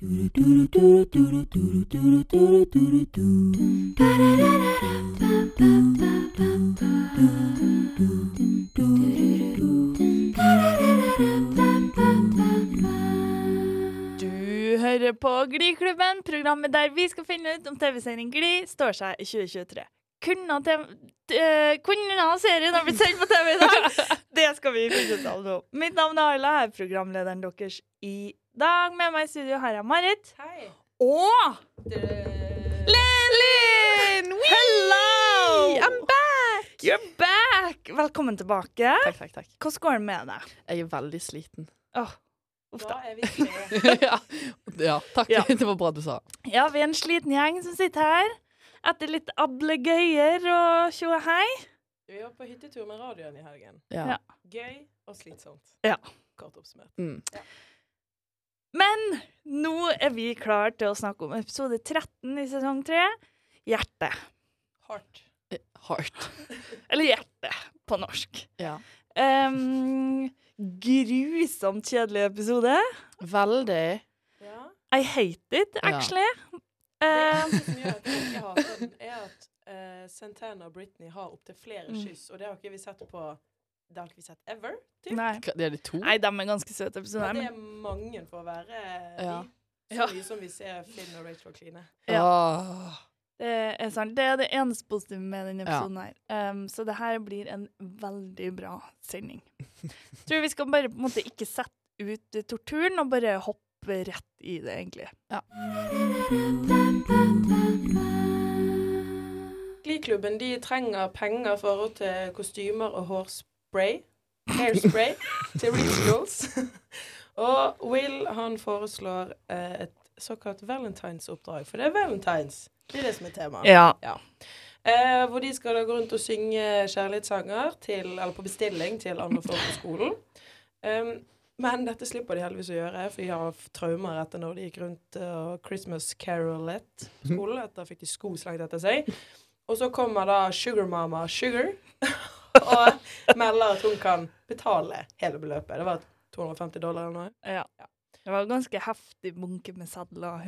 Du hører på Gliklubben, programmet der vi skal finne ut om TV-serien Gli står seg i 2023. Kunne, kunne serien ha blitt sendt på TV i dag? Det skal vi finne ut av nå. Mitt navn er Arla, jeg er programlederen deres i dag. Med meg i studio har jeg Marit. Hei. Og Linn! Hello! I'm back! You're back! Velkommen tilbake. Takk, takk, takk. Hvordan går det med deg? Jeg er veldig sliten. Åh, uff da. Ja. ja, takk. Ja. Det var bra du sa. Ja, vi er en sliten gjeng som sitter her. Etter litt ablegøyer og tjo og hei. Vi var på hyttetur med radioen i helgen. Ja. Ja. Gøy og slitsomt. Ja. Kort oppsummert. Mm. Men nå er vi klare til å snakke om episode 13 i sesong 3. Hjerte. Hardt. Eh, Heart. Eller Hjerte på norsk. Ja. Um, grusomt kjedelig episode. Veldig. Ja. I hate it, Ja. actually. Det Um, eneste som gjør at jeg ikke hater den, er at uh, Santana og Britney har opptil flere Mm. kyss, og det har ikke vi sett på Det har ikke vi sett ever. Typ. nei. Det er de to? nei, de er ganske søte Ja, Men det er mange for å være Ja. de. Så mye som vi ser Finn og Rachel kline. Ja. Åh. det er sant. Det er det eneste positive med denne Ja. episoden her. Um, så det her blir en veldig bra sending. Jeg Tror vi skal bare på en måte ikke sette ut torturen, og bare hoppe rett i det, egentlig. Ja. Gliklubben de trenger penger for å til kostymer og hårspray. Hairspray til Regionals. og Will han foreslår eh, et såkalt Valentines-oppdrag, for det er Valentines. Det er det som er temaet. Ja. Eh, hvor de skal da gå rundt og synge kjærlighetssanger til, eller på bestilling til andre folk på skolen. Um, men dette slipper de heldigvis å gjøre, for de har traumer etter når de gikk rundt og Christmas Carolet skolen. Etter fikk de sko slengt etter seg. Og så kommer da Sugar Mama Sugar og melder at hun kan betale hele beløpet. Det var 250 dollar eller noe. ja. Det var en ganske heftig bunke med sadler.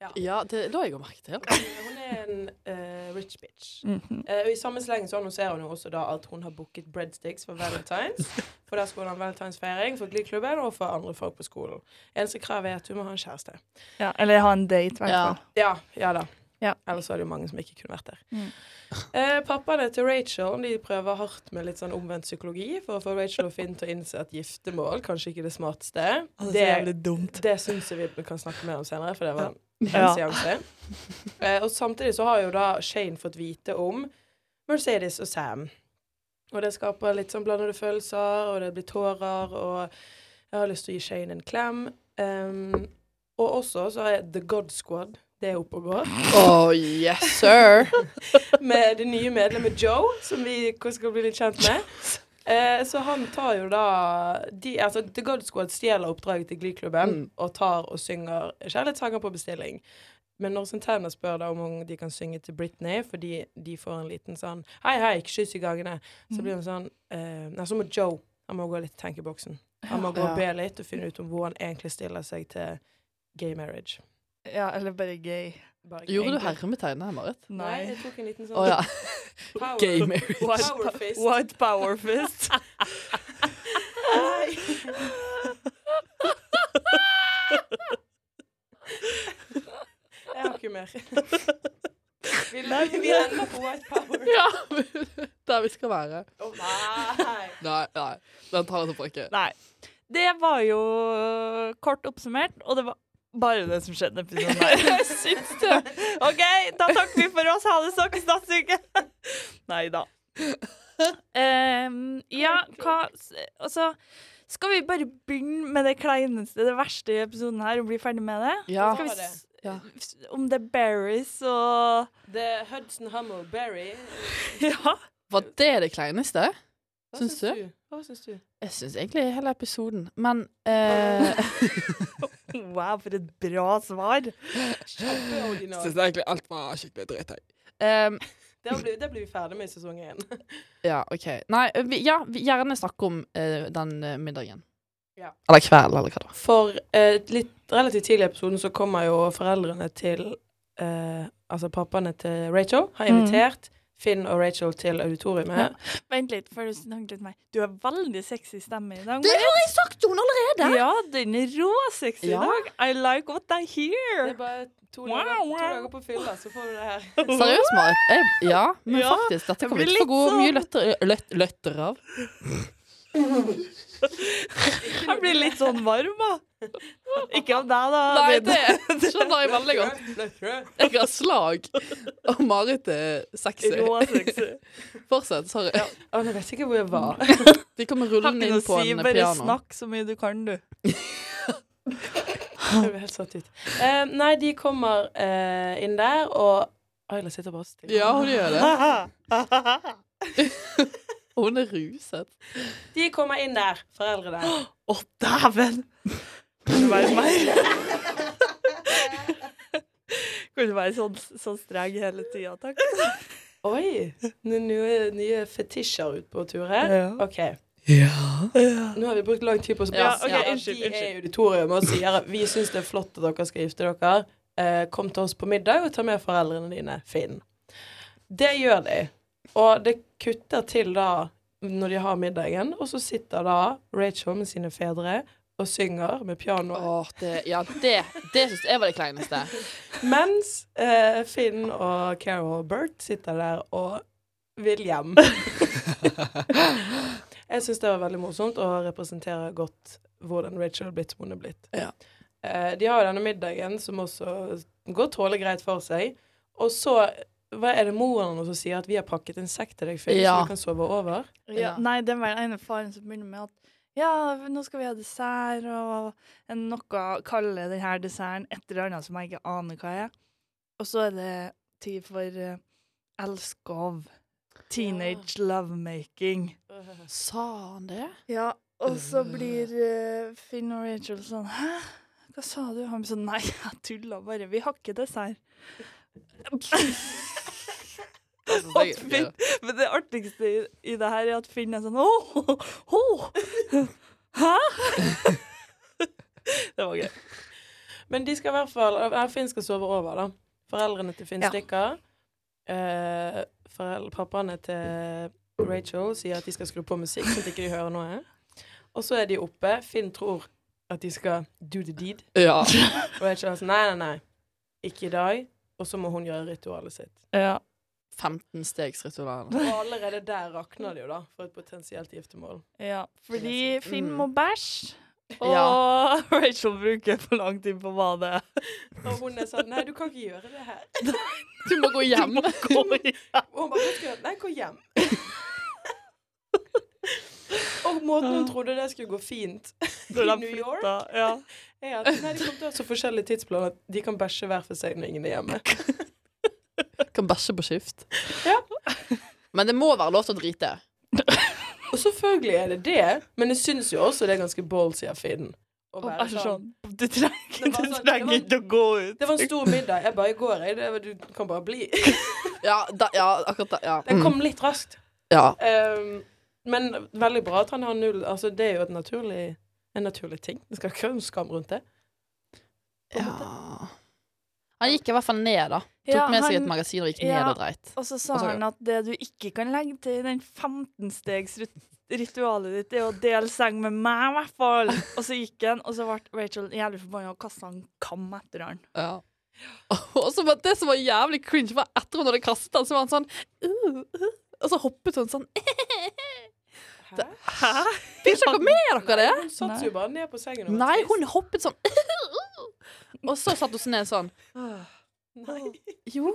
Ja. Ja, det la jeg jo merke til. Hun er en uh, rich bitch. Mhm. Eh, og I samme sleng så annonserer hun jo også da at hun har booket breadsticks for Valentines. For der skal hun ha en valentinsfeiring for Gliklubben og for andre folk på skolen. Eneste krav er at hun må ha en kjæreste. Ja, eller ha en date, i hvert Ja. Ja, ja da. Ja. Ellers er det jo mange som ikke kunne vært der. Mm. Eh, pappaene til Rachel de prøver hardt med litt sånn omvendt psykologi for å få Rachel og Finn til å innse at giftermål kanskje ikke er det smarteste. Det, dumt. det syns jeg vi kan snakke mer om senere, for det var en Ja. seanse. Eh, og samtidig så har jo da Shane fått vite om Mercedes og Sam. Og det skaper litt sånn blandede følelser, og det blir tårer, og jeg har lyst til å gi Shane en klem. Um, og også så er The God Squad det er oppe og går. Oh, yes, sir. Med det nye medlemmet Joe, som vi skal bli litt kjent med. Eh, så han tar jo da de, altså The God Squad stjeler oppdraget til Glee-klubben Mm. og tar og synger kjærlighetssanger på bestilling. Men når Santana spør da om de kan synge til Britney, fordi de får en liten sånn Hei, hei, ikke kyss i gangene. Så blir hun sånn eh, Nei, så må Joe Han må gå litt i tenkeboksen. Han må gå og be litt og finne ut om hvor han egentlig stiller seg til gay marriage. Ja, eller bare gay. Bare Gjorde du egentlig. hermetegn her, Marit? Nei, Nei. jeg tok en liten sånn oh, ja. power, Gay marriage. White, power fist. white power fist. Nei. Jeg har ikke mer. Vi, vi, vi ender på white power. ja. Der vi skal være. Oh, nei. Nei, nei. Den tar jeg tilbake. Nei. Det var jo kort oppsummert, og det var bare det som skjedde i episoden her. OK, da takker vi for oss. Ha det, snakkes neste uke. Nei da. Um, ja, hva Altså, skal vi bare begynne med det kleineste, det verste i episoden her, og bli ferdig med det? Ja. Skal vi s- Ja. Om det er berries og Det er Hudson Hummel Berry. Ja. Var det det kleineste? Hva Syns syns du? du? Hva syns du? Jeg syns egentlig hele episoden, men eh, Wow, for et bra svar. Jeg Syns egentlig alt var skikkelig dritt, jeg. Um, Det blir, det blir vi ferdig med i sesong én. ja, OK. Nei, vi, ja, vi gjerne snakke om uh, den uh, middagen. Ja. Eller kveld, eller hva det var. For uh, litt relativt tidlig i episoden så kommer jo foreldrene til eh, Altså pappaene til Rachel har Mm. Finn og Rachel til auditoriet Ja. Vent litt, før du snakker litt meg. Du har veldig sexy stemme i dag. Det har jeg sagt, til henne allerede! Ja, den er råsexy i dag. I like what I hear. Det er bare to, Wow, dager, to dager på fylla, så får du det her. Seriøst, Marit? Ja, men Ja, faktisk. Dette kommer vi til å få gå sånn- mye løtter, løtt, løtter av. Jeg blir litt sånn varm, da. Ikke av deg, da. Nei, det skjønner jeg veldig godt. Jeg har slag, og Marit er sexy. Fortsett. Sorry. Å, nå vet jeg ikke hvor jeg var. De kommer rullende inn på en piano si, en bare piano. snakk så mye du kan, du. Jeg ble helt satt ut. Uh, nei, de kommer uh, inn der, og Ayla sitter bare stille. Ja, hun gjør det. Å, Hun er ruset. De kommer inn der, foreldrene. dæven! Kan du være mer Kan du være sånn, sånn streng hele tida, takk? Oi! Noen nye, nye fetisjer ut på tur her. Ja. OK. Ja. Nå har vi brukt lang tid på å Ja, spørre ja, at unnskyld, de er i unnskyld. auditorium og sier at vi syns det er flott at dere skal gifte dere. Eh, kom til oss på middag og ta med foreldrene dine. Finn. Det gjør de. Og det kutter til da når de har middagen, og så sitter da Rachel med sine fedre og synger med piano. Åh, det, ja, det, det syns jeg var det kleineste. Mens eh, Finn og Carol og Bert sitter der og vil hjem. jeg syns det var veldig morsomt og representerer godt hvordan Rachel er blitt som hun er blitt. Ja. Eh, de har jo denne middagen som også går tålelig greit for seg. Og så hva er det moren hennes som sier at vi har pakket en sekk til deg, før, Ja. så du kan sove over? Ja, Ja. nei, det var den ene faren som begynner med at ja, nå skal vi ha dessert, og noe kaller denne desserten et eller annet som jeg ikke aner hva er. Og så er det tid for uh, elskov. Teenage lovemaking. Sa han det? Ja, og så blir uh, Finn og Rachel sånn Hæ? Hva sa du? Han blir sånn Nei, jeg tulla bare. Vi har ikke dessert. Altså, Og Finn, men det artigste i, i det her er at Finn er sånn Åh, Oh, Hæ? det var gøy. Men de skal i hvert fall eh, Finn skal sove over, da. Foreldrene til Finn Ja. stikker. Eh, pappaene til Rachel sier at de skal skru på musikk, sånn at ikke de hører noe. Og så er de oppe. Finn tror at de skal do the deed. Ja. Og Rachel er sånn Nei, nei, nei. Ikke i dag. Og så må hun gjøre ritualet sitt. Ja. 15-stegsritualet. Og allerede der rakner det jo, da, for et potensielt giftermål. ja fordi Finn Mm. må bæsje. Og Ja. Rachel bruker for lang tid på badet. Og hun er sånn Nei, du kan ikke gjøre det her. Du må gå hjem. Gå hjem. Og hun bare skal jeg gjøre?» Nei, gå hjem. Og måten hun trodde det skulle gå fint i New York, Ja. er at nei, de kommer til å ha så forskjellige tidsplaner at de kan bæsje hver for seg når ingen er hjemme. Kan bæsje på skift. Ja. Men det må være lov til å drite. Og selvfølgelig er det det, men jeg syns jo også det er ganske ballsy av Finn. Å Og være sånn. sånn Du trenger, Det var du sånn- trenger var- ikke å gå ut. Det var en stor middag. Jeg bare går, jeg. Det, du kan bare bli. Ja, da, ja akkurat da. Ja. Den Mm. kom litt raskt. ja. Um, men veldig bra at han har null Altså, det er jo et naturlig, en naturlig ting. Det skal ikke være noen skam rundt det. På en måte. ja. Han gikk i hvert fall ned, da. Tok Ja, med seg han- et magasin og gikk Ja. ned og dreit. Og så sa Og så- han at det du ikke kan legge til i den 15-stegs-ritualet ditt, er å dele seng med meg, i hvert fall. Og så gikk han, og så ble Rachel jævlig forbanna og kasta en kam etter han. Ja. Og så var det som var jævlig cringe, var etter hun hadde kastet han, så var han sånn uh, uh, Og så hoppet hun sånn Hæ? Hæ? Fikk dere med dere det? Hun satt jo bare ned på sengen. Nei, hun hoppet sånn Og så satt hun seg ned sånn Nei. Jo.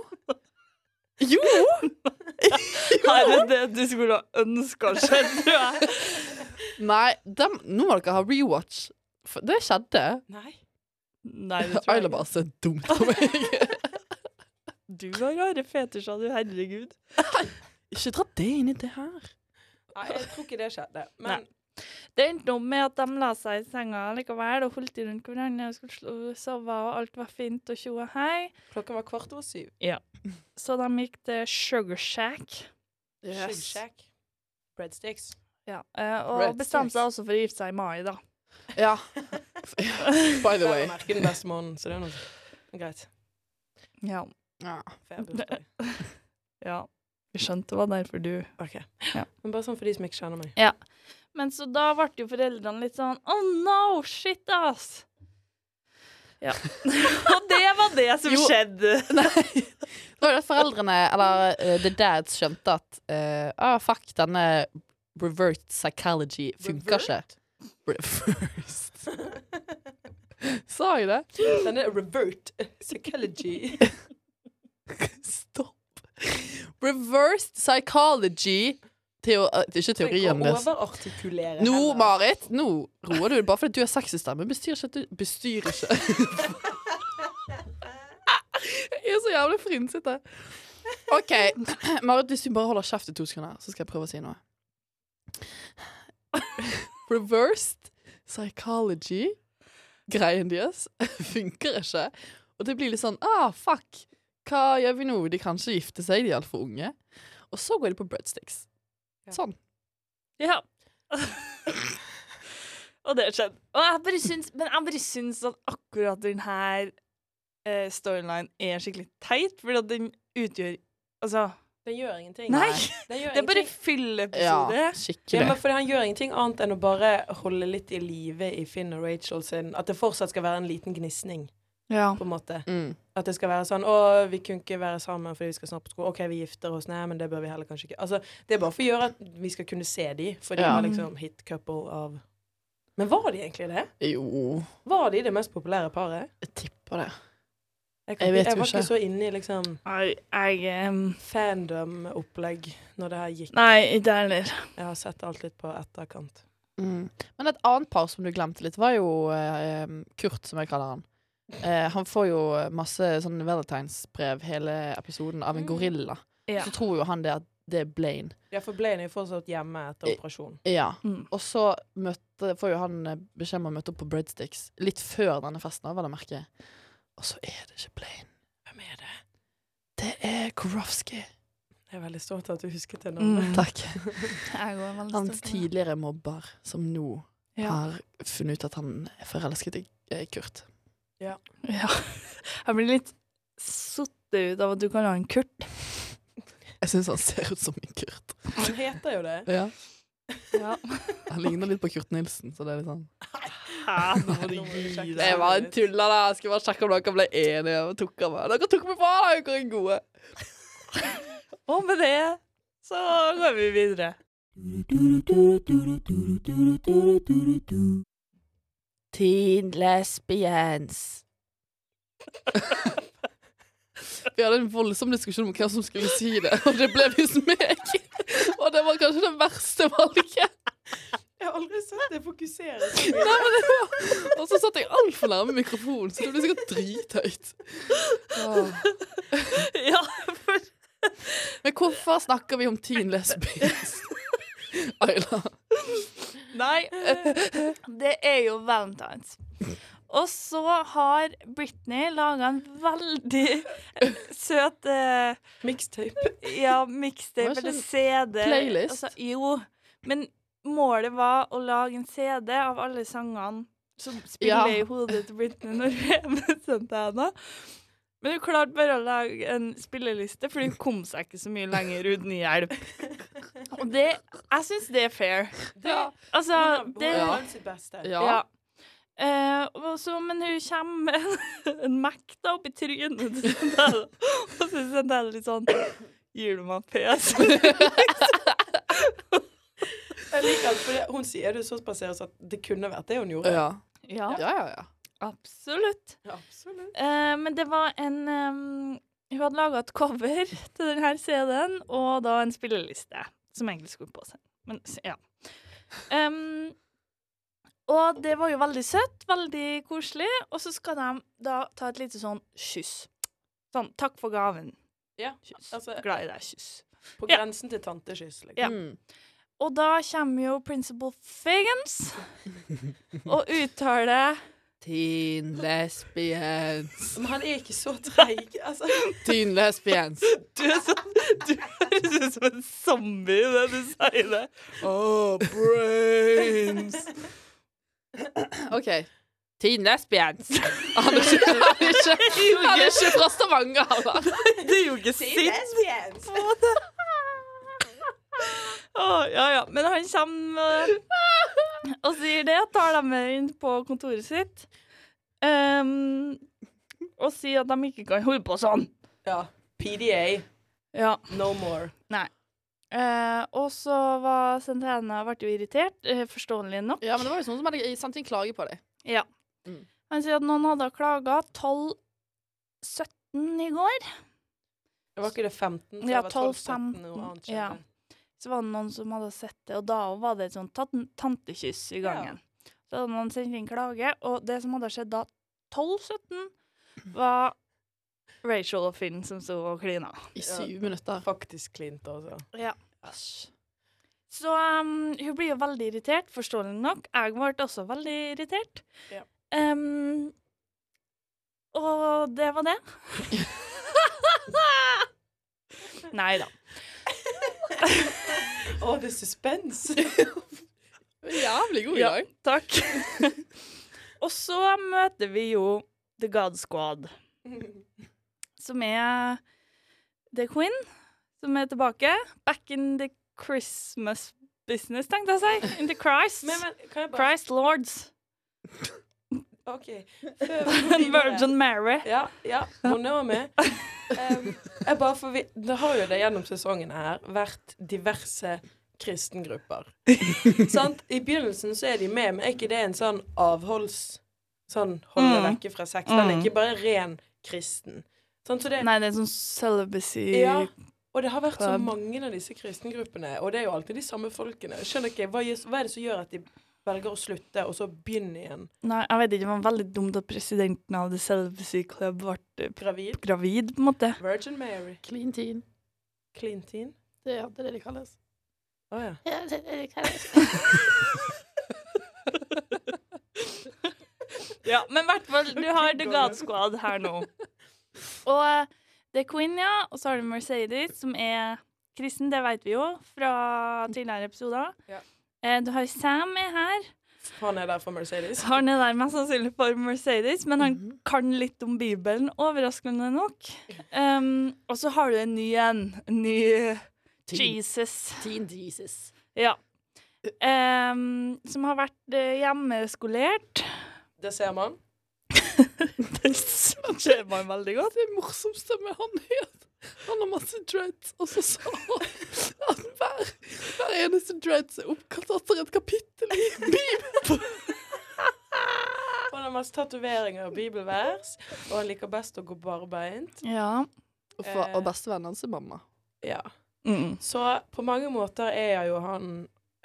Jo! Her er det du skulle ha ønska skjedde. Nei, dem, nå må dere ha rewatch. For det skjedde. Nei. Nei, det tror jeg Ayla bare ser dumt på meg. Du har rare fetisjer, du. Herregud. Ikke dra det inn i det her. Nei, jeg tror ikke det skjedde. Men Det endte opp med at de la seg i senga likevel og holdt i rundt hverandre og skulle sove, og alt var fint og tjo og hei. klokka var kvart over syv. Så de gikk til Sugar Shack. Sugar Shack. Breadsticks. Ja, eh, og Red bestemte seg også for å gifte seg i mai, da. Ja. By the way. Jeg merker den beste måneden, så det er noe greit. Ja. Ja. Fair ja. Vi skjønte det var derfor du Ok. Ja. Men bare sånn for de som ikke kjenner meg. Men så da ble jo foreldrene litt sånn Oh no, shit, ass! Ja. Og det var det som Jo. skjedde. Nei. Det var jo at foreldrene, eller uh, the dads, skjønte at uh, ah, fuck, denne revert psychology funker ikke. Reversed. Sa jeg det? Denne revert psychology. Stopp. Reversed psychology Teo uh, Ikke teorien deres. overartikulere Nå. Marit, nå roer du deg. Bare fordi du er sexystemme, bestyr ikke at du Bestyr ikke. jeg er så jævlig frynsete. OK. Marit, hvis du bare holder kjeft i to sekunder, så skal jeg prøve å si noe. Reversed psychology, greien deres, funker ikke. Og det blir litt sånn ah, fuck. Hva gjør vi nå? De kan ikke gifte seg, de er altfor unge. Og så går de på breadsticks. Ja. Sånn. Ja. og det skjedde. Og jeg bare syns, men jeg bare syns at akkurat den her eh, storylinen er skikkelig teit, fordi at den utgjør Altså, Den gjør ingenting. nei! Den gjør Det er bare ingenting. fylleepisode. Ja, Ja, skikkelig. Ja, fordi Han gjør ingenting annet enn å bare holde litt i live i Finn og Rachel sin At det fortsatt skal være en liten gnisning, Ja. på en måte. Mm. At det skal være sånn Å, vi kunne ikke være sammen fordi vi skal snart på skole. OK, vi gifter oss. Nei, men det bør vi heller kanskje ikke. Altså, Det er bare for å gjøre at vi skal kunne se de, for de Ja. var liksom hit couple av Men var de egentlig det? Jo, Var de det mest populære paret? jeg tipper det. Jeg, Jeg vet jeg jo var ikke. ikke så inne i liksom Nei, jeg um... fandom-opplegg når det her gikk. Nei, ikke jeg heller. Jeg har sett alt litt på etterkant. Mm. Men et annet par som du glemte litt, var jo eh, Kurt, som jeg kaller han. Eh, han får jo masse sånn valentinsbrev hele episoden av en Mm. gorilla. Ja. Så tror jo han det at det er Blaine. Ja, for Blaine er jo fortsatt hjemme etter operasjon. Ja. Mm. Og så møtte, får jo han eh, beskjed om å møte opp på Breadsticks litt før denne festen, vel å merke. Og så er det ikke Blaine. Hvem er det? Det er Korowski. Jeg er veldig stolt av at du husket det Mm. Takk. Jeg går veldig Hans tidligere mobber, som nå Ja. har funnet ut at han er forelsket i eh, Kurt. Ja. Jeg blir litt satt ut av at du kaller han Kurt. Jeg syns han ser ut som en Kurt. Han heter jo det. Ja. Ja. Han ligner litt på Kurt Nilsen, så det er litt sånn Hæ, nå må du gi deg. Jeg bare tulla, da. Jeg skulle bare sjekke om dere ble enige. Og tok av meg. Dere tok meg på! Dere er gode. Og med det så går vi videre. Teen lesbians. Vi hadde en voldsom diskusjon om hvem som skulle si det, og det ble visst meg. Og det var kanskje det verste valget. Jeg har aldri sett det fokusere så Nei, men det var... Og så satt jeg altfor nærme mikrofonen, så det ble sikkert drithøyt. Ah. Ja, for Men hvorfor snakker vi om teen lesbians? Ayla. Nei, det er jo valentines. Og så har Britney laga en veldig søt uh, Mixtape. ja, mixtape eller CD. playlist? Altså, jo, men målet var å lage en CD av alle sangene som spiller Ja. i hodet til Britney når hun er med til henne. Men hun klarte bare å lage en spilleliste, for hun kom seg ikke så mye lenger uten hjelp. Og det Jeg syns det er fair. Det, Altså, har- hun det Ja. Ja. Eh, og så, men hun kommer med en Mac da opp i trynet til Sandel, og så er litt sånn Gir du meg pes? Jeg liker for det, hun sier det så basert at det kunne vært det hun gjorde. Ja. ja, Ja, ja, ja. Absolutt. Ja, absolutt. Eh, men det var en um, Hun hadde laga et cover til denne CD-en, og da en spilleliste, som egentlig skulle på seg. Men ja. Um, og det var jo veldig søtt, veldig koselig. Og så skal de da ta et lite sånn kyss. Sånn 'takk for gaven'. Ja, Kyss. altså- Glad i deg, kyss. På Ja. grensen til tantekyss. Liksom. Ja. Mm. Og da kommer jo Principal Fagans og uttaler Teen lesbians. Men han er ikke så treig. Altså. Teen lesbians. Du er så Du høres ut som en zombie når du sier det. Oh, brains. OK. Teen lesbians. Han er ikke, han er ikke, han er ikke fra Stavanger, han da. Det er jo ikke sint. Å, ja, ja. Men han kommer eh, og sier det, tar dem med inn på kontoret sitt. um, og sier at de ikke kan holde på sånn. Ja. PDA. Ja. No more. Eh, og så var Santana ble jo irritert, eh, forståelig nok. Ja, men det var jo sånn som hadde sendt inn klage på deg. Ja. Mm. Han sier at noen hadde klaga 12-17 i går. Det var ikke det 15? så Ja, det var 12, 12, 17, noe annet ja. Så var det noen som hadde sett det, og da var det et sånt tantekyss i gangen. Så hadde noen sendt inn klage, og det som hadde skjedd da 12-17, var Rachel og Finn som sto og klina. I Ja. syv minutter. Faktisk klint, altså. Ja. Asj. Så um, hun blir jo veldig irritert, forståelig nok. Jeg ble også veldig irritert. Ja. Um, og det var det. Nei da. Å, det er suspens! Jævlig god i Ja. Takk. og så møter vi jo The God Squad, som er The Queen, som er tilbake. Back in the Christmas business, tenkte jeg å si. In the Christ. men, men, bare Christ Lords. OK. Virgin Mary. Ja, ja, hun er med. Um, jeg bare får vi- det har jo det gjennom sesongen her vært diverse kristengrupper. Sant? I begynnelsen så er de med, men er ikke det en sånn avholds... Sånn holde Mm. vekke fra sex? Den er Mm. ikke bare ren kristen. Sånn, så det, Nei, det er sånn celibacy Ja. og det har vært så mange av disse kristengruppene, og det er jo alltid de samme folkene. Skjønner ikke, hva, hva er det som gjør at de velger å slutte, og så begynne igjen? Nei, jeg vet ikke, det var veldig dumt at presidenten av The Celibacy Club ble Gravid? gravid, på en måte. Virgin Mary? Clean teen. Clean teen? Det er det det de kalles. Å ja. Ja, det er det de kalles. Ja, men i hvert fall, du har The God Squad her nå. Og eh, det er Queen, ja, og så har du Mercedes, som er kristen, det vet vi jo fra tidligere episoder. Ja. Eh, Du har Sam med her. Han er der for Mercedes. Han er der mest sannsynlig for Mercedes, men han Mhm. kan litt om Bibelen, overraskende nok. Um, og så har du en ny en. En ny Teen, Jesus. teen Jesus. Ja. Um, som har vært eh, hjemmeskolert. Det ser man. det ser man veldig godt. Det morsomste med han er han har masse dreads, og så sa han at hver, hver eneste dreads er oppkalt etter et kapittel i Bibelen. Han har masse tatoveringer og bibelvers, og han liker best å gå barbeint. Ja. Og, for, og bestevennen hans er mamma. Ja. Mm. Så på mange måter er jo han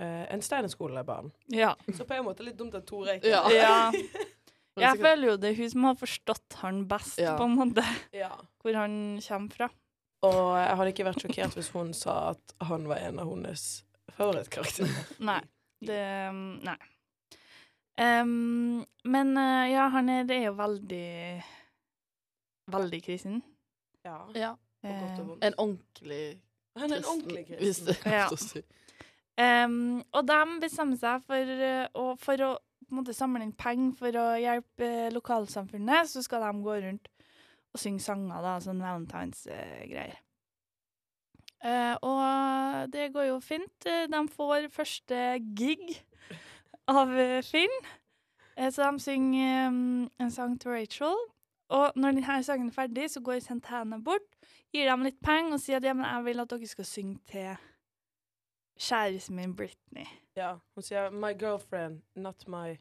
eh, en Steinerskolebarn. Ja. Så på en måte litt dumt at Tore ikke Ja. ja. Jeg føler jo det er hun som har forstått han best, Ja. på en måte, ja. hvor han kommer fra. Og jeg hadde ikke vært sjokkert hvis hun sa at han var en av hennes favorittkarakterer. Nei. Det Nei. Um, men eh, ja, han er, det er jo veldig Veldig kristen. Ja. Ja. På godt og vondt. En ordentlig Han er en ordentlig Hvis det er Ja. å si. Um, og de bestemmer seg for å, for å på en måte, samle inn penger for å hjelpe lokalsamfunnet, så skal de gå rundt og synge sanger, da, sånn valentines-greier. Eh, og det går jo fint. De får første gig av Finn. Eh, så de synger um, en sang til Rachel. Og når denne sangen er ferdig, så går Santana bort, gir dem litt penger og sier at ja, men jeg vil at dere skal synge til kjæresten min Britney. Ja. Hun sier 'my girlfriend, not my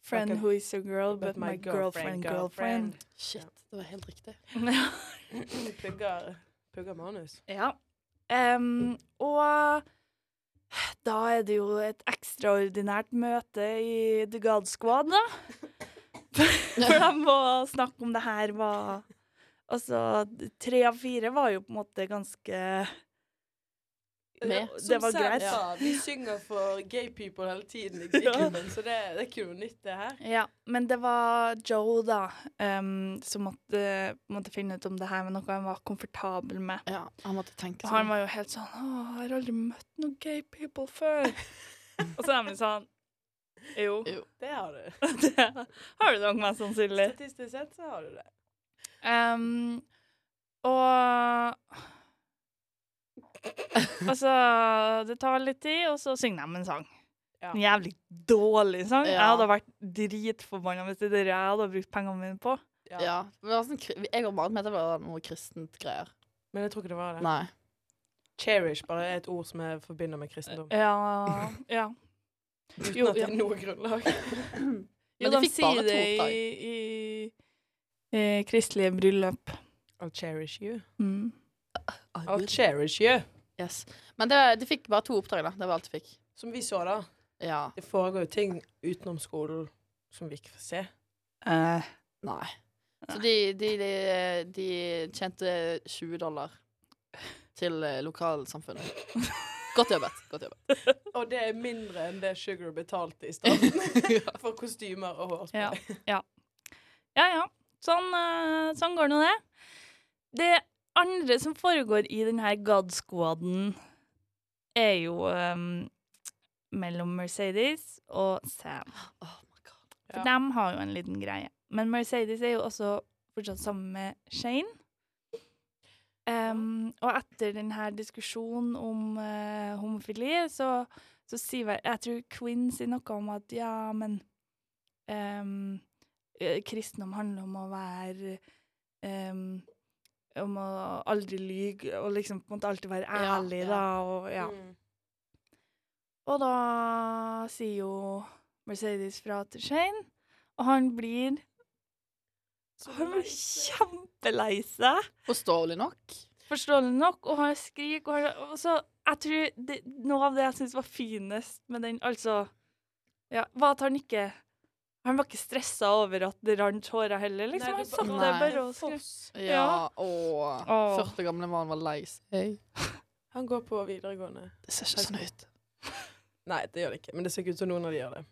Friend who is a girl, but, my girlfriend, girlfriend. Shit, det var helt riktig. pugger manus. ja. Um, og da er det jo et ekstraordinært møte i The God Squad, da. For de må snakke om det her var Altså, tre av fire var jo på en måte ganske Med. Det var greit. Ja. vi synger for gay people hele tiden i Ja. så det, det er ikke noe nytt, det her. Ja, men det var Joe, da, um, som måtte, måtte finne ut om det her med noe han var komfortabel med. Ja, han måtte tenke Og han sånn. var jo helt sånn Å, jeg har aldri møtt noen gay people før. og så er han litt sånn Jo. Jo. Det har du. Det har du nok mest sannsynlig. Statistisk sett så har du det. Um, og Altså, det tar litt tid, og så synger de en sang. Ja. En jævlig dårlig sang. Jeg hadde vært dritforbanna hvis det er det jeg hadde brukt pengene mine på. Ja. Ja. Men sånn, jeg og Maren mente det var noe kristent greier. Men jeg tror ikke det var det. Nei. Cherish bare er et ord som jeg forbinder med kristendom. Ja, ja. Uten jo, at det ja. er noe grunnlag. Jo, Men de de fikk bare to det oppdrag. i, i, i kristelige bryllup. I'll cherish you. Mm. I'll cherish you. Yes. Men det, de fikk bare to oppdrag, da. Det var alt de fikk. Som vi så, da. Ja. Det foregår jo ting utenom skolen som vi ikke får se. Eh, Nei. Så de, de, de, de tjente 20 dollar til eh, lokalsamfunnet. Godt jobbet. Godt jobbet. Og det er mindre enn det Sugar betalte i starten for kostymer og hårspray. Ja. ja ja. Sånn, eh, sånn går nå det. Det andre som foregår i denne God Squaden, er jo um, mellom Mercedes og Sam. Oh my god. For Ja. dem har jo en liten greie. Men Mercedes er jo også fortsatt sammen med Shane. Um, og etter denne diskusjonen om uh, homofili, så, så sier vel Jeg tror Quinn sier noe om at ja, men eh, kristendom handler om å være em, Om å aldri lyge og liksom på en måte alltid være ærlig, ja. da. Og, ja. Mm. Og da sier jo Mercedes fra til Shane, og han blir Så Han blir kjempelei seg, Forståelig nok. forståelig nok, og han skriker. Og, han, og så, jeg tror det, Noe av det jeg syns var finest med den, altså ja, var at han ikke Han var ikke stressa over at det rant håret heller, liksom. Nei, han det satt der bare og skrev. Ja. Ja. Åh. Åh. 40 gamle mann var lei seg. Han går på videregående. Det ser ikke sånn ut. Nei, det gjør det ikke. Men det ser ikke ut som noen av de gjør det.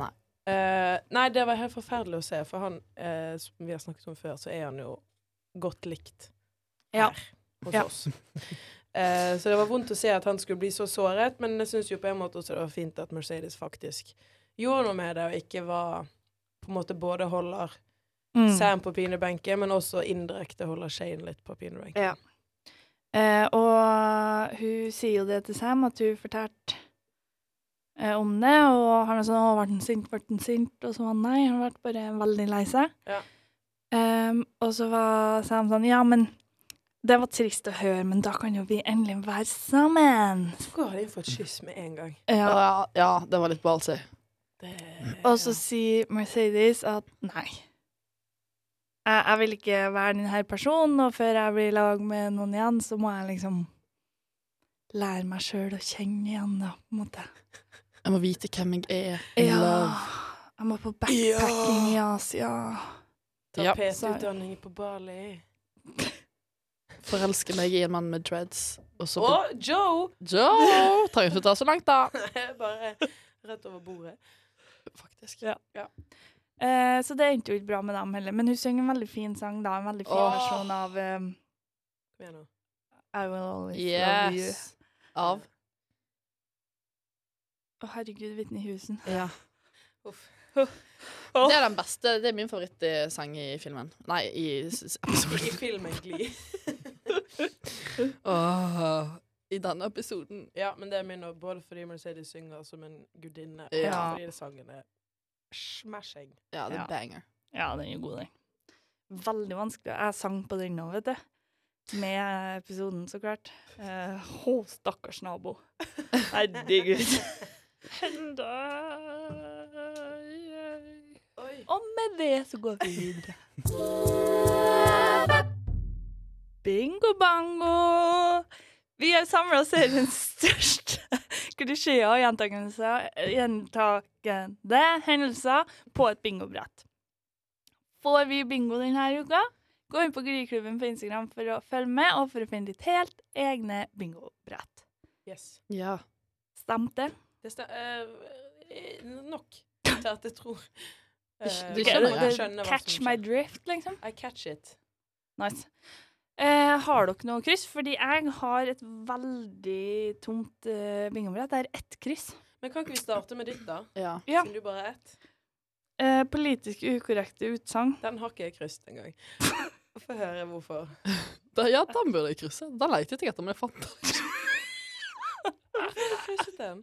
Nei. Uh, nei, det var helt forferdelig å se, for han, uh, som vi har snakket om før, så er han jo godt likt Ja. her hos Ja. oss. Uh, så det var vondt å se at han skulle bli så såret, men jeg syns jo på en måte også det var fint at Mercedes faktisk gjorde noe med det, og ikke var på en måte både holder Mm. Sam på pinebenken, men også indirekte holder Shane litt på pinebenken. Ja. Eh, og hun sier jo det til Sam, at hun fortalte eh, om det, og han er sånn 'Å, ble han sint, ble han sint?' Og så var han nei, han ble bare veldig lei seg. Ja. Eh, og så var Sam sånn 'Ja, men det var trist å høre, men da kan jo vi endelig være sammen'. Hvorfor inn de fått kyss med en gang? Ja. Ja, ja, det var litt ballsy. Det, Og så sier Mercedes at nei. Jeg, jeg vil ikke være denne personen, og før jeg blir i lag med noen igjen, så må jeg liksom lære meg sjøl å kjenne igjen, da, på en måte. Jeg må vite hvem jeg er. In Ja. love. Jeg må på backpacking i Asia. Ja. Tapetutdanning på Bali. Forelske meg i en mann med dreads. Og så Å, Joe! Joe! Trenger ikke ta så langt, da. Bare rett over bordet. Faktisk. Ja. Eh, så det endte jo ikke bra med dem heller. Men hun synger en veldig fin sang, da. En veldig fin oh. versjon av um. I Will Always Love You. Av Å, herregud, Whitney Houston. Ja. Uff. Det er den beste. Det er min favorittsang i filmen. Nei, i s- I filmen Gli. Åh, I denne episoden. Ja, men det er min òg, både fordi Mercedes synger som en gudinne, og Ja. fordi sangen er smashing. Ja, det er Ja. banger. Ja, den er god, den. Veldig vanskelig. Jeg sang på den nå, vet du. Med episoden, så klart. Eh, Å, stakkars nabo. Herregud. Oi. Og med det så går vi videre. Bingo bango! Vi har samla den største klisjeen og gjentakende hendelser på et bingobrett. Får vi bingo denne uka, gå inn på Gryklubben på Instagram for å følge med og for å finne ditt helt egne bingobrett. Yes. Ja. Stemte? Det sta uh, nok til at jeg tror uh, Du jeg skjønner, hva skjønner skjer. Catch my drift, liksom. I catch it. Nice. Eh, har dere noe kryss? Fordi jeg har et veldig tomt eh, bingobrett. Det er ett kryss. Men kan ikke vi starte med ditt, da? Ja. Ja. Siden du bare er ett. Eh, politisk ukorrekte utsagn. Den har ikke jeg krysset engang. Få høre hvorfor. Da, ja, den burde jeg krysse. Den lette jeg etter, men jeg fant den ikke. Hvorfor har du krysset den?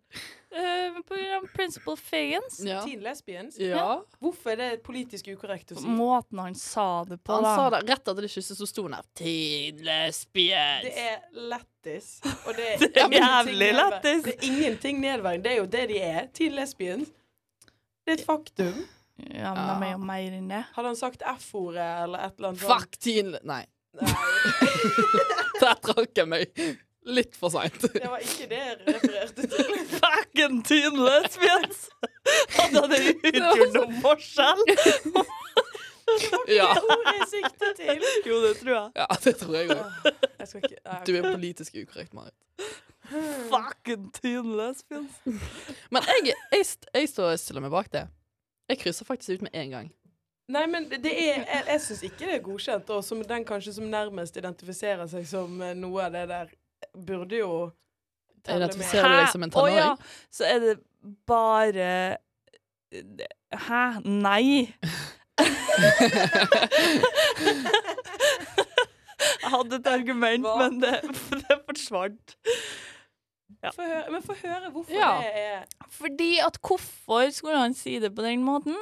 Uh, program Principal Fagans. Ja. Teen lesbians? ja. Hvorfor er det politisk ukorrekt å si? Måten han sa det på, Han da. sa det rett etter det kysset, så sto han her. Teen lesbians. Det er lættis. Og det er, Det er jævlig lættis. Det er ingenting nedverdigende. Det er jo det de er. Teen lesbians. Det er et faktum. Ja, men de er jo mer enn det. Hadde han sagt F-ordet eller et eller annet sånt? Fuck teen Nei, Nei, der trakk jeg meg litt for seint. det var ikke det jeg refererte til. Fucking teen lesbians! Hadde det utgjort noen forskjell? Ja. Jeg sikter til. Jo, det tror jeg. ja, det tror jeg òg. Du er politisk ukorrekt, Marit. Fucking teen lesbians. Men jeg, jeg, jeg står stiller meg bak det. Jeg krysser faktisk ut med en gang. Nei, men det er Jeg, jeg syns ikke det er godkjent. Og som den kanskje som nærmest identifiserer seg som eh, noe av det der, burde jo telle med. Identifiserer du som en Å ja, så er det bare Hæ? Nei. Jeg hadde et argument, Hva? men det, det forsvant. Få høre, men få høre hvorfor Ja. det er Fordi at hvorfor skulle han si det på den måten?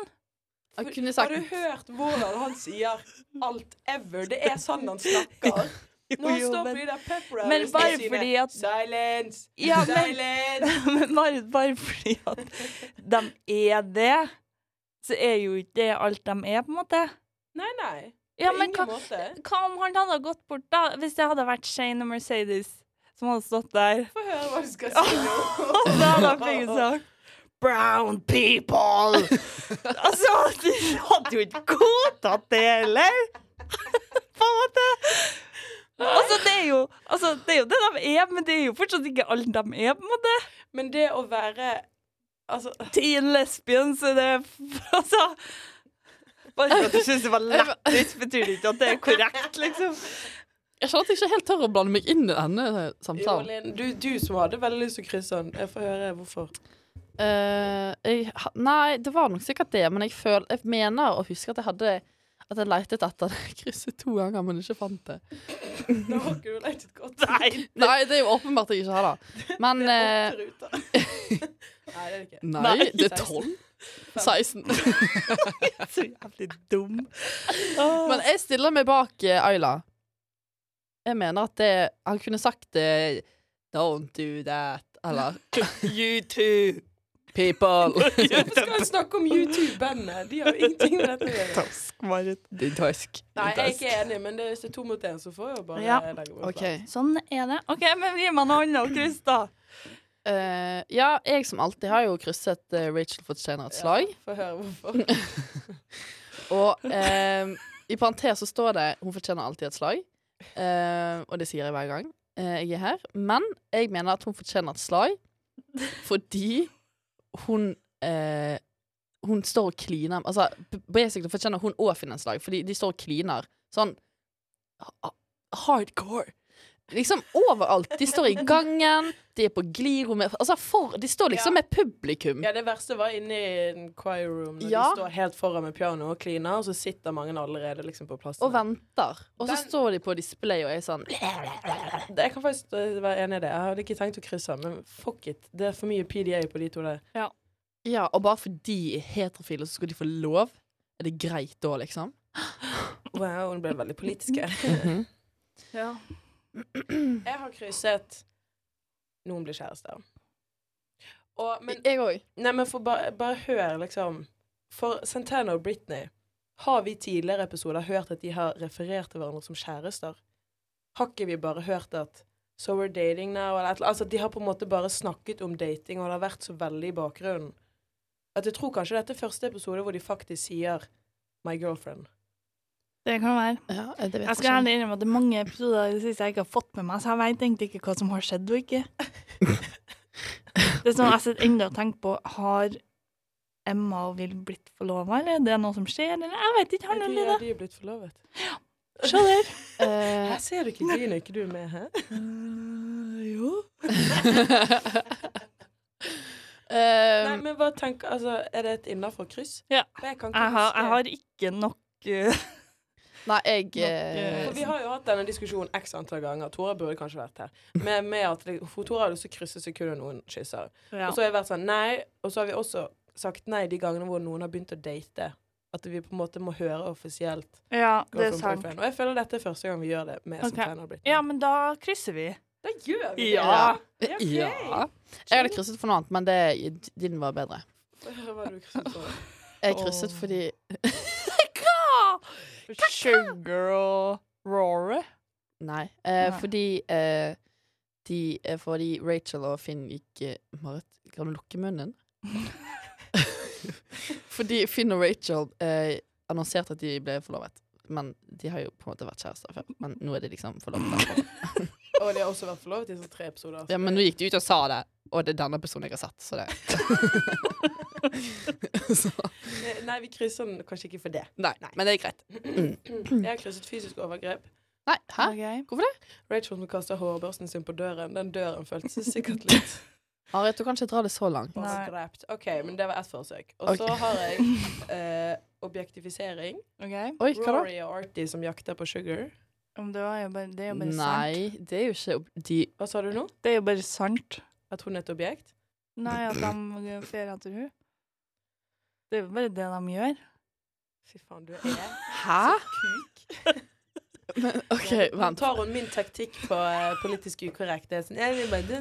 For- kunne Har du hørt hvordan han sier alt ever? Det er sånn han snakker. Når stopper Jo, men- de der pep Men bare fordi at- Silence! Ja, men- Silence! Men bare, bare fordi at de er det, så er jo ikke det alt de er, på en måte. Nei, nei. Ja, men hva, måte. hva om han hadde gått bort, da? Hvis det hadde vært Shane og Mercedes som hadde stått der. Få høre hva du skal si nå. da hadde han fikk sagt Brown people! altså, de hadde jo ikke godtatt det heller. på en måte. Altså, det er jo altså, det er jo det de er, men det er jo fortsatt ikke alle de er, på en måte. Men det å være Altså Teen lesbians er det Altså Bare for at du syns det var lættis, betyr det ikke at det er korrekt, liksom. Jeg skjønner at jeg ikke helt tør å blande meg inn i denne Jo, samtalen. Linn, du, du som hadde veldig lyst til å krysse den. Jeg får høre hvorfor. Uh, jeg, nei, det var nok sikkert det, men jeg, føl, jeg mener å huske at jeg hadde At jeg lette etter det krysset to ganger, men ikke fant det. Nå har ikke du lett godt. Nei. Nei, det er jo åpenbart jeg ikke har det. Men Det eh, er åtte ruter. Nei, det er det ikke. Nei, Nei, det er tolv. 16. Så jævlig dum. Men jeg stiller meg bak eh, Ayla. Jeg mener at det Han kunne sagt det Don't do that. Eller You too. People. Vi skal snakke om YouTube-bandet. De har jo ingenting med dette å gjøre. Task, Marit. Din. Nei, jeg er ikke enig, men det, hvis det er to mot én, så får jeg jo bare Ja. legge meg okay. Sånn er det. OK, men gi meg noe annet å krysse, da. Uh, ja, jeg som alltid har jo krysset uh, Rachel fortjener et slag. Ja, Få høre hvorfor. Og eh, i parentes så står det 'Hun fortjener alltid et slag'. uh, og det sier jeg hver gang eh, jeg er her. Men jeg mener at hun fortjener et slag fordi hun eh, Hun står og kliner Altså, basically fortjener hun òg finanslag, fordi de står og kliner sånn hardcore. Liksom overalt. De står i gangen, de er på glirommet Altså, for, de står liksom Ja. med publikum. Ja, det verste var inne i en choir room, når Ja. de står helt foran med piano og kliner, og så sitter mange allerede liksom på plassen. Og venter. Og så Den- står de på display og er sånn Det- Jeg kan faktisk eh, være enig i det. Jeg hadde ikke tenkt å krysse, men fuck it. Det er for mye PDA på de to der. Ja, og bare fordi de er heterofile, så skal de få lov? Er det greit da, liksom? Wow, hun ble veldig politisk her. Mhm. Ja. Jeg har krysset Noen blir kjærester. Og, men Jeg òg. Nei, men for bare, bare hør, liksom. For Santana og Britney har vi tidligere episoder hørt at de har referert til hverandre som kjærester. Har ikke vi bare hørt at So we're dating now? Eller, altså, de har på en måte bare snakket om dating, og det har vært så veldig i bakgrunnen. At jeg tror kanskje dette er første episode hvor de faktisk sier My girlfriend. Det kan være. Ja, det vet Jeg skal ærlig innrømme at det er mange episoder i det siste jeg ikke har fått med meg, så jeg vet egentlig ikke hva som har skjedd og ikke. Det er sånn jeg sitter ennå og tenker på Har Emma og Will blitt forlova, eller er det noe som skjer? Eller jeg vet ikke. Har Er noen de, er blitt forlovet? Se der. Eh, Her ser du ikke dine, når ikke du er med, hæ? Uh, jo. Nei, Um, men bare tenker Altså, er det et innafor kryss? Ja. Jeg, kan ikke Jeg har, jeg har ikke nok uh, nei, jeg Nok, eh, For vi har jo hatt denne diskusjonen x antall ganger. Tora burde kanskje vært her. Med, med at det- For Tora har lyst til å krysse sekundet noen kysser. ja. Og så har jeg vært sånn nei. Og så har vi også sagt nei de gangene hvor noen har begynt å date. At vi på en måte må høre offisielt. ja, det er sant. boyfriend. Og jeg føler dette er første gang vi gjør det med okay. som Britney. Ja, men da krysser vi. Da gjør vi Ja. det. okay. Ja. Jeg hadde krysset for noe annet, men det, din var bedre. Hva var du krysset for. Jeg krysset Åh. Sugar og Rory. Nei. Eh, Nei. fordi eh, de eh, Fordi Rachel og Finn gikk eh, Marit, kan du lukke munnen? fordi Finn og Rachel eh, annonserte at de ble forlovet. Men de har jo på en måte vært kjærester før. Men nå er de liksom forlovet. Og de har også vært forlovet i sånn tre episoder. så Ja, men nå gikk de ut og sa det, og det er denne personen jeg har sett, så, det- Nei, vi krysser den kanskje ikke for det. Nei, men det er greit. Jeg har krysset fysisk overgrep. Nei, hæ? Hvorfor det? Rachel som kasta hårbørsten sin på døren. Den døren føltes sikkert litt Marit, du kan ikke dra det så langt. Overgrept. OK, men det var ett forsøk. Og så okay. har jeg eh, objektifisering. Okay. Oi, hva da? Rory og Artie som jakter på Sugar. Det, var jo bare, det er jo bare sant. Nei, det er jo ikke de Hva sa du nå? Det er jo bare sant. At hun er et objekt? Nei, at de fer etter henne. Det er jo bare det de gjør. Fy faen, du er Hæ? så kuk. Men, OK, Nå vent. tar hun min taktikk på eh, politisk ukorrekt. Det er sånn jeg vil bare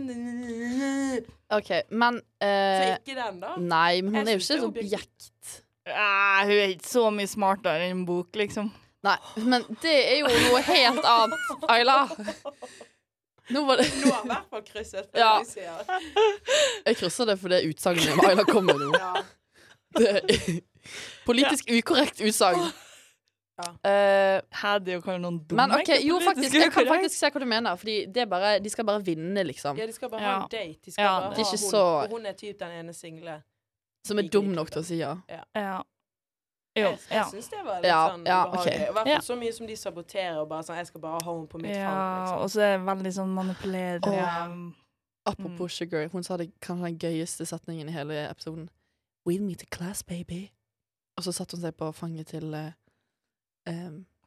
OK, men Så eh, ikke den, da. Nei, men hun Jeg er jo synes ikke det et er objekt. Ah, hun er ikke så mye smartere enn en bok, liksom. Nei, men det er jo noe helt annet, Ayla. Nå var det Nå har i hvert fall krysset. Ja. Jeg krysser det for det utsagnet Ayla kom med nå. Ja. Det er politisk ukorrekt utsagn. Ja. Eh, Hadde jo kanskje noen dumme men okay, jo, faktisk. Jeg kan faktisk se hva du mener. Fordi det er bare, de skal bare vinne, liksom. ja, de skal bare Ja. ha en date. De skal Ja, bare er ha hun, så- Og hun er typ den ene single. Som er dum nok til å si ja. Ja. Jo, Jeg, jeg ja. syns det var litt Ja, sånn ubehagelig. I hvert fall Ja. så mye som de saboterer og bare sånn Jeg skal bare ha henne på mitt ja. fang. Liksom. Og så er det veldig sånn manipulerende. Oh. Apropos Sugar, hun sa det kanskje den gøyeste setningen i hele episoden. We'll meet a class, baby. Og så satte hun seg på fanget til eh,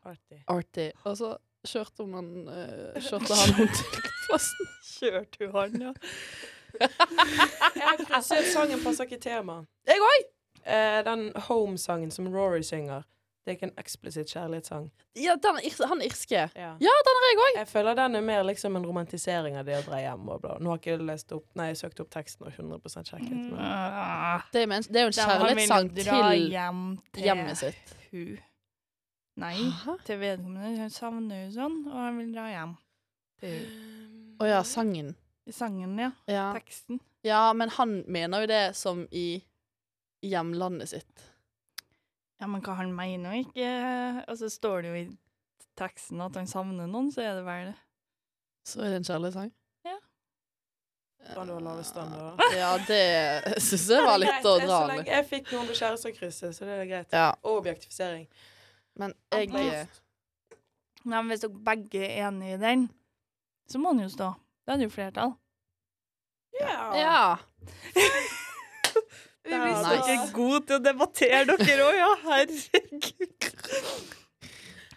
Artig. Artie, og så kjørte hun han uh, Kjørte han hun til plassen. Kjørte hun han, ja. Jeg krysset sangen passer ikke temaet. Jeg òg! Uh, den Home-sangen som Rory synger. Det er ikke en eksplisitt kjærlighetssang. Ja, den er han er irske. Ja. Ja, den har jeg òg. Jeg føler den er mer liksom en romantisering av det å dra hjem og bla. Nå har ikke jeg lest opp Nei, jeg søkt opp teksten og 100 sjekket. Men. Ah, Det, er men- det er jo en kjærlighetssang til hjem til hjemmet sitt. hun. Nei, Aha. til vedkommende. Hun savner jo sånn, og han vil dra hjem. Å oh, ja, sangen. I sangen, ja. Ja. Teksten. ja, men han mener jo det som i hjemlandet sitt. Ja, men hva han mener jo ikke Altså, står det jo i teksten at han savner noen, så er det vel det. Så er det en kjærlig sang? Ja. Standarder. Ja, det syns jeg var litt å dra med. jeg fikk noen på kjærestekrysset, så det er greit. Ja, Og objektifisering. men jeg Nei, men hvis dere begge er enige i den, så må den jo stå. Da er det jo flertall. Ja. Ja. Vi visste Nice. det. er gode til å debattere, dere òg, ja. Herregud.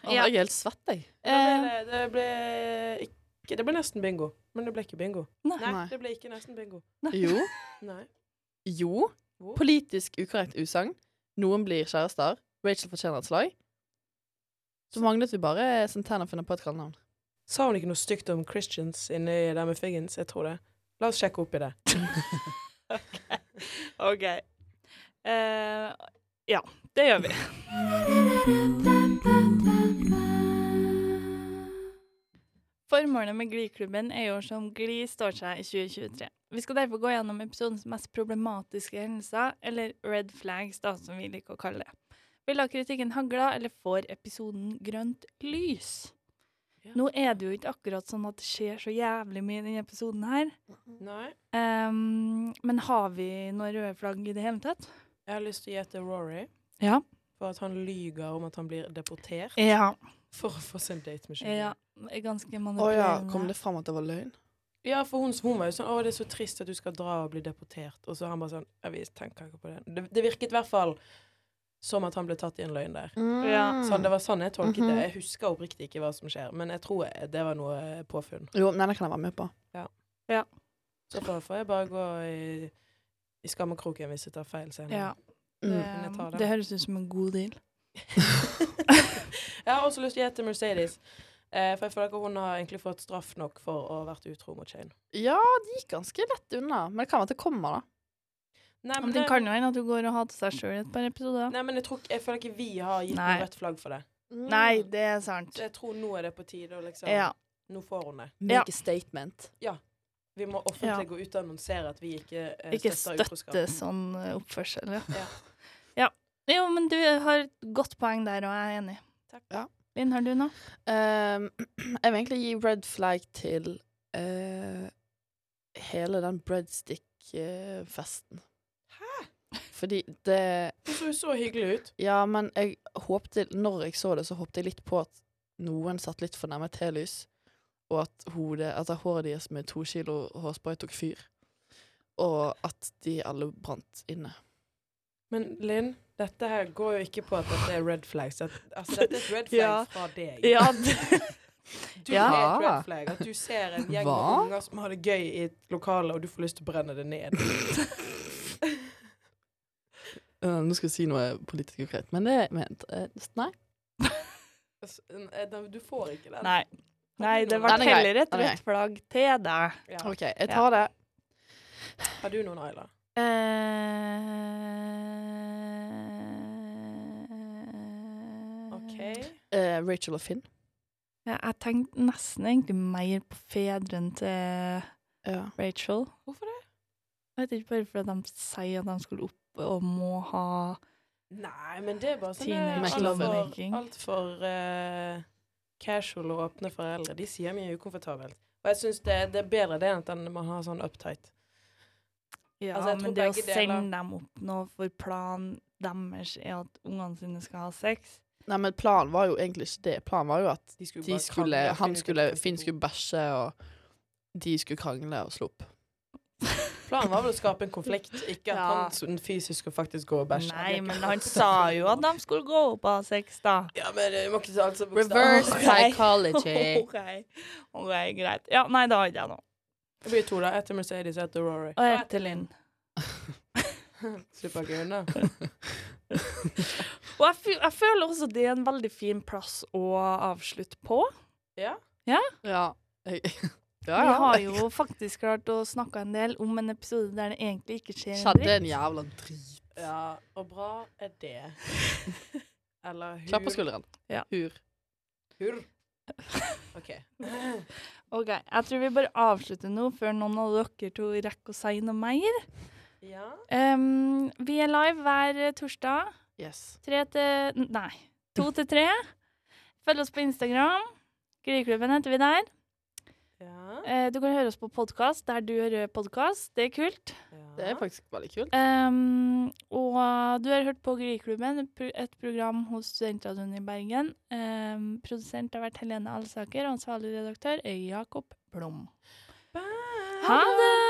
Jeg er helt svett, jeg. Ble det, ble ikke Det ble nesten bingo. Men det ble ikke bingo. Nei. Nei, Nei. det ble ikke nesten bingo. Jo. Nei. Jo. Politisk ukorrekt usagn. Noen blir kjærester. Rachel fortjener et slag. Så manglet vi bare Santana finner på et kallenavn. Sa hun ikke noe stygt om Christians inni der med Figgins? Jeg tror det. La oss sjekke opp i det. OK. Uh, ja, det gjør vi. Formålet med Glee-klubben er jo som Gli står seg i 2023. Vi skal derfor gå gjennom episodens mest problematiske hendelser, eller red flags, da, som vi liker å kalle det. Vil da kritikken hagle, eller får episoden grønt lys? Ja. Nå er det jo ikke akkurat sånn at det skjer så jævlig mye i denne episoden her. Nei. Um, men har vi noen røde flagg i det hele tatt? Jeg har lyst til å gjette Rory Ja. for at han lyger om at han blir deportert Ja. for å få seg en date med Sugar. ja. ganske Ganske Å ja, kom det fram at det var løgn? Ja, for hun, hun var jo sånn 'Å, det er så trist at du skal dra og bli deportert'. Og så han bare sånn 'Ja, vi tenker ikke på det'. Det, det virket i hvert fall som at han ble tatt i en løgn der. Ja, Sånn, det var sånn jeg tolket Mhm. det. Jeg husker oppriktig ikke hva som skjer, men jeg tror det var noe eh, påfunn. Jo, nei, det kan jeg være med på. Så får, får jeg bare gå i, i skammekroken hvis jeg tar feil senere. Ja. Mm. Det, det. det høres ut som en god deal. Jeg har også lyst til å gi til Mercedes. Eh, for jeg føler ikke hun har egentlig fått straff nok for å ha vært utro mot Shane. Ja, det gikk ganske lett unna. Men det kan være at det kommer, da. Nei, Men det kan jo hende at du går og hater seg sjøl i et par episoder. Nei, men jeg, tror, jeg føler ikke vi har gitt noe rødt flagg for det. Nei, det er sant. Så jeg tror nå er det på tide å liksom Ja. Nå får hun det. Make Ja. a statement. Vi må offentlig Ja. gå ut og annonsere at vi ikke, eh, Ikke støtter støtte sånn eh, oppførsel. Ja. Ja. ja. Jo, men du har et godt poeng der, og jeg er enig. Takk. Ja. Linn, har du noe? Ehm, jeg vil egentlig gi red flag til uh, hele den breadstick-festen. Fordi det Det så jo så hyggelig ut. Ja, men jeg håpte Når jeg så det, så håpte jeg litt på at noen satt litt for nærme telys, og at hodet Altså håret deres med to kilo hårspray tok fyr. Og at de alle brant inne. Men Linn, dette her går jo ikke på at dette er red flags. At, altså, dette er et red flag Ja. fra deg. Ja, Du Ja. er et red flag. At du ser en gjeng Hva? med unger som har det gøy i et lokale, og du får lyst til å brenne det ned. Øh, nå skal jeg si noe politisk konkret, men det ment eh, Nei. Eh, Du får ikke den. nei. Nei, det ble er heller et rødt flagg til deg. Ja. OK, jeg tar det. Har du noen, Ayla? Eh, OK. Uh, Rachel og Finn. Ja, jeg tenkte nesten egentlig mer på fedrene til Ja. Rachel. Hvorfor det? Jeg vet ikke, bare fordi de sier at de skulle opp og må ha Nei, men det er bare sånn Teenage altfor alt for, uh, casual og åpne foreldre. De sier mye ukomfortabelt. Og jeg syns det, det er bedre det enn at man har sånn uptight. Ja, Altså, men det å sende deler- dem opp nå for planen deres er at ungene sine skal ha sex Nei, men planen var jo egentlig ikke det. Planen var jo at De skulle de skulle, han skulle, Finn skulle bæsje, og de skulle krangle og slå opp. Planen var vel å skape en konflikt, ikke at Ja. han fysisk skulle faktisk gå og bæsje. Nei, men han sa jo at de skulle gå opp av sex, da. Ja, men det må ikke ta alt så Reverse bokstavelig. Ok. psychology. OK, Ok, greit. Ja, nei, da hadde jeg noe. Det blir to, da. Etter Mercedes, etter Rory. Og jeg til Linn. Slipper ikke unna. Og jeg, fy- jeg føler også det er en veldig fin plass å avslutte på. Ja. Ja. Jeg, ja, Vi har jo faktisk klart å snakke en del om en episode der det egentlig ikke skjer en Skjedde en jævla drit. ja. Og bra er det. Eller hur. Klapp på skulderen. Ja. Hur. Hur. OK. Ok, Jeg tror vi bare avslutter nå, før noen av dere to rekker å si noe mer. Ja. Um, vi er live hver torsdag. Yes. Tre til Nei, to til tre. Følg oss på Instagram. Gryklubben heter vi der. Ja. Eh, du kan høre oss på podkast der du hører podkast. Det er kult. Det er faktisk veldig kult. Um, og du har hørt på Gryklubben, et program hos Studentradioen i Bergen. Um, produsent har vært Helene Alsaker, og ansvarlig redaktør er Jakob Blom. Bye. Ha det!